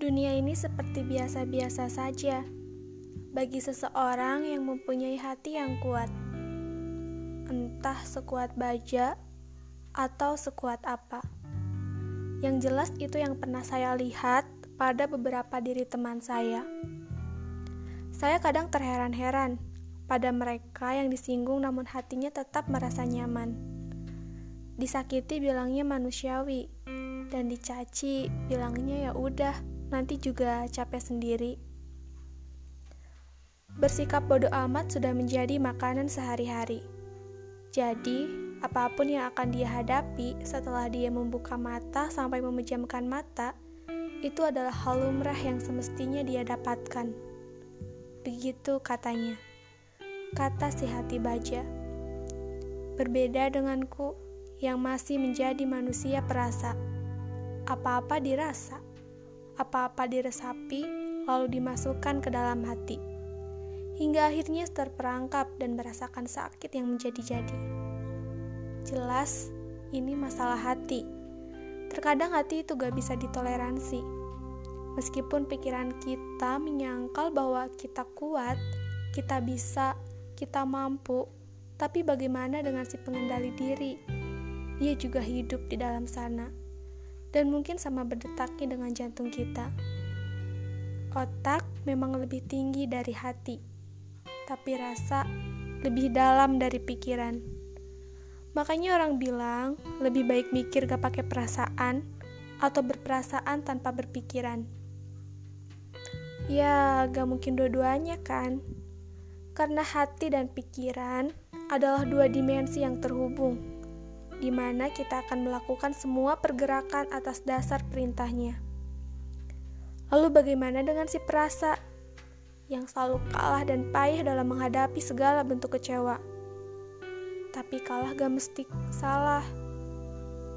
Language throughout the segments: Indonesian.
Dunia ini seperti biasa-biasa saja bagi seseorang yang mempunyai hati yang kuat. Entah sekuat baja atau sekuat apa. Yang jelas itu yang pernah saya lihat pada beberapa diri teman saya. Saya kadang terheran-heran pada mereka yang disinggung namun hatinya tetap merasa nyaman. Disakiti bilangnya manusiawi dan dicaci bilangnya ya udah nanti juga capek sendiri. Bersikap bodoh amat sudah menjadi makanan sehari-hari. Jadi, apa pun yang akan dia hadapi setelah dia membuka mata sampai memejamkan mata, itu adalah hal lumrah yang semestinya dia dapatkan. Begitu katanya. Kata si hati baja. Berbeda denganku yang masih menjadi manusia perasa. Apa-apa dirasa apa-apa diresapi, lalu dimasukkan ke dalam hati. Hingga akhirnya terperangkap dan merasakan sakit yang menjadi-jadi. Jelas, ini masalah hati. Terkadang hati itu gak bisa ditoleransi. Meskipun pikiran kita menyangkal bahwa kita kuat, kita bisa, kita mampu, tapi bagaimana dengan si pengendali diri? Dia juga hidup di dalam sana dan mungkin sama berdetaknya dengan jantung kita. Otak memang lebih tinggi dari hati, tapi rasa lebih dalam dari pikiran. Makanya orang bilang lebih baik mikir gak pakai perasaan atau berperasaan tanpa berpikiran. Ya, gak mungkin dua-duanya kan? Karena hati dan pikiran adalah dua dimensi yang terhubung di mana kita akan melakukan semua pergerakan atas dasar perintahnya. Lalu bagaimana dengan si perasa yang selalu kalah dan payah dalam menghadapi segala bentuk kecewa? Tapi kalah gak mesti salah.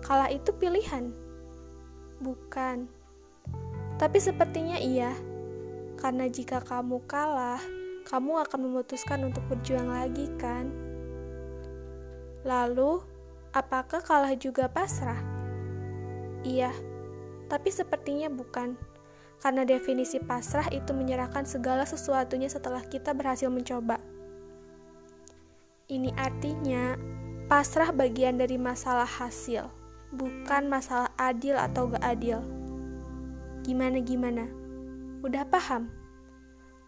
Kalah itu pilihan. Bukan. Tapi sepertinya iya. Karena jika kamu kalah, kamu akan memutuskan untuk berjuang lagi kan? Lalu, Apakah kalah juga pasrah? Iya, tapi sepertinya bukan. Karena definisi pasrah itu menyerahkan segala sesuatunya setelah kita berhasil mencoba. Ini artinya pasrah bagian dari masalah hasil, bukan masalah adil atau gak adil. Gimana-gimana? Udah paham?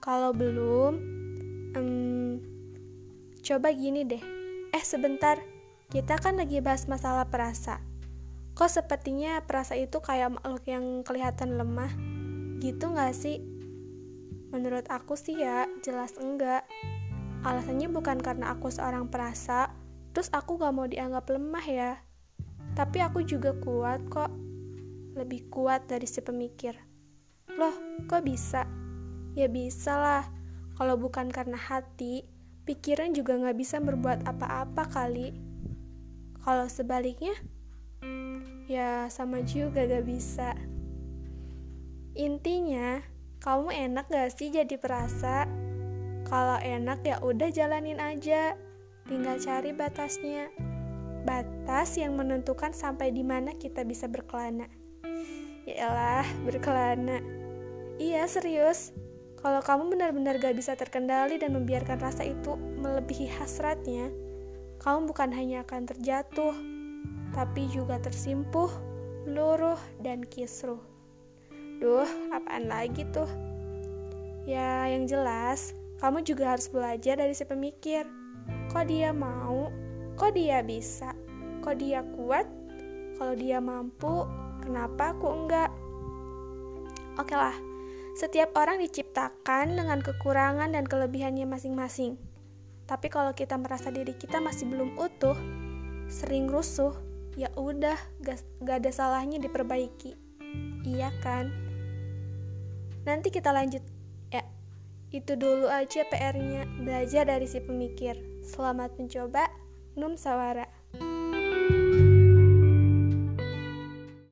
Kalau belum, hmm, coba gini deh. Eh, sebentar kita kan lagi bahas masalah perasa. Kok sepertinya perasa itu kayak makhluk yang kelihatan lemah? Gitu gak sih? Menurut aku sih ya, jelas enggak. Alasannya bukan karena aku seorang perasa, terus aku gak mau dianggap lemah ya. Tapi aku juga kuat kok. Lebih kuat dari si pemikir. Loh, kok bisa? Ya bisa lah. Kalau bukan karena hati, pikiran juga gak bisa berbuat apa-apa kali. Kalau sebaliknya, ya sama juga gak bisa. Intinya, kamu enak gak sih jadi perasa? Kalau enak ya udah jalanin aja. Tinggal cari batasnya. Batas yang menentukan sampai di mana kita bisa berkelana. Yaelah, berkelana. Iya, serius. Kalau kamu benar-benar gak bisa terkendali dan membiarkan rasa itu melebihi hasratnya, kamu bukan hanya akan terjatuh, tapi juga tersimpuh, luruh, dan kisruh. Duh, apaan lagi tuh? Ya, yang jelas, kamu juga harus belajar dari si pemikir. Kok dia mau? Kok dia bisa? Kok dia kuat? Kalau dia mampu, kenapa aku enggak? Oke lah, setiap orang diciptakan dengan kekurangan dan kelebihannya masing-masing. Tapi kalau kita merasa diri kita masih belum utuh, sering rusuh, ya udah gak, gak ada salahnya diperbaiki. Iya kan? Nanti kita lanjut ya. Itu dulu aja PR-nya, belajar dari si pemikir. Selamat mencoba, Num Sawara.